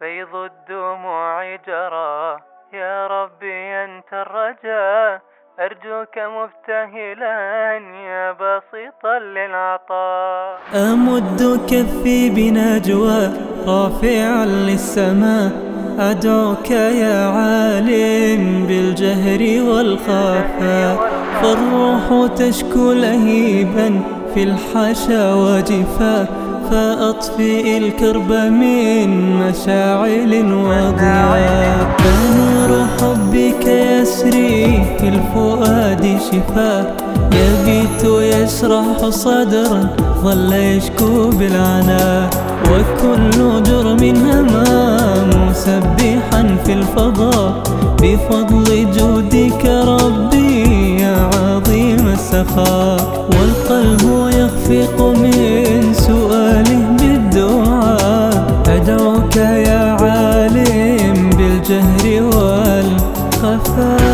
بيض الدموع جرى. يا ربي أنت الرجاء أرجوك مبتهلا يا بسيطا للعطاء. أمد كفي بنجوى رافعا للسماء. أدعوك يا عالم بالجهر والخفاء. فالروح تشكو لهيبا في الحشا وجفاء. فأطفئ الكرب من مشاعل وضياء فنور حبك يسري في الفؤاد شفاء. يبيت يشرح صدرا ظل يشكو بالعناء. وكل جرم همام مسبحا في الفضاء. بفضل جودك ربي يا عظيم السخاء. أدعوك يا عالم بالجهر والخفاء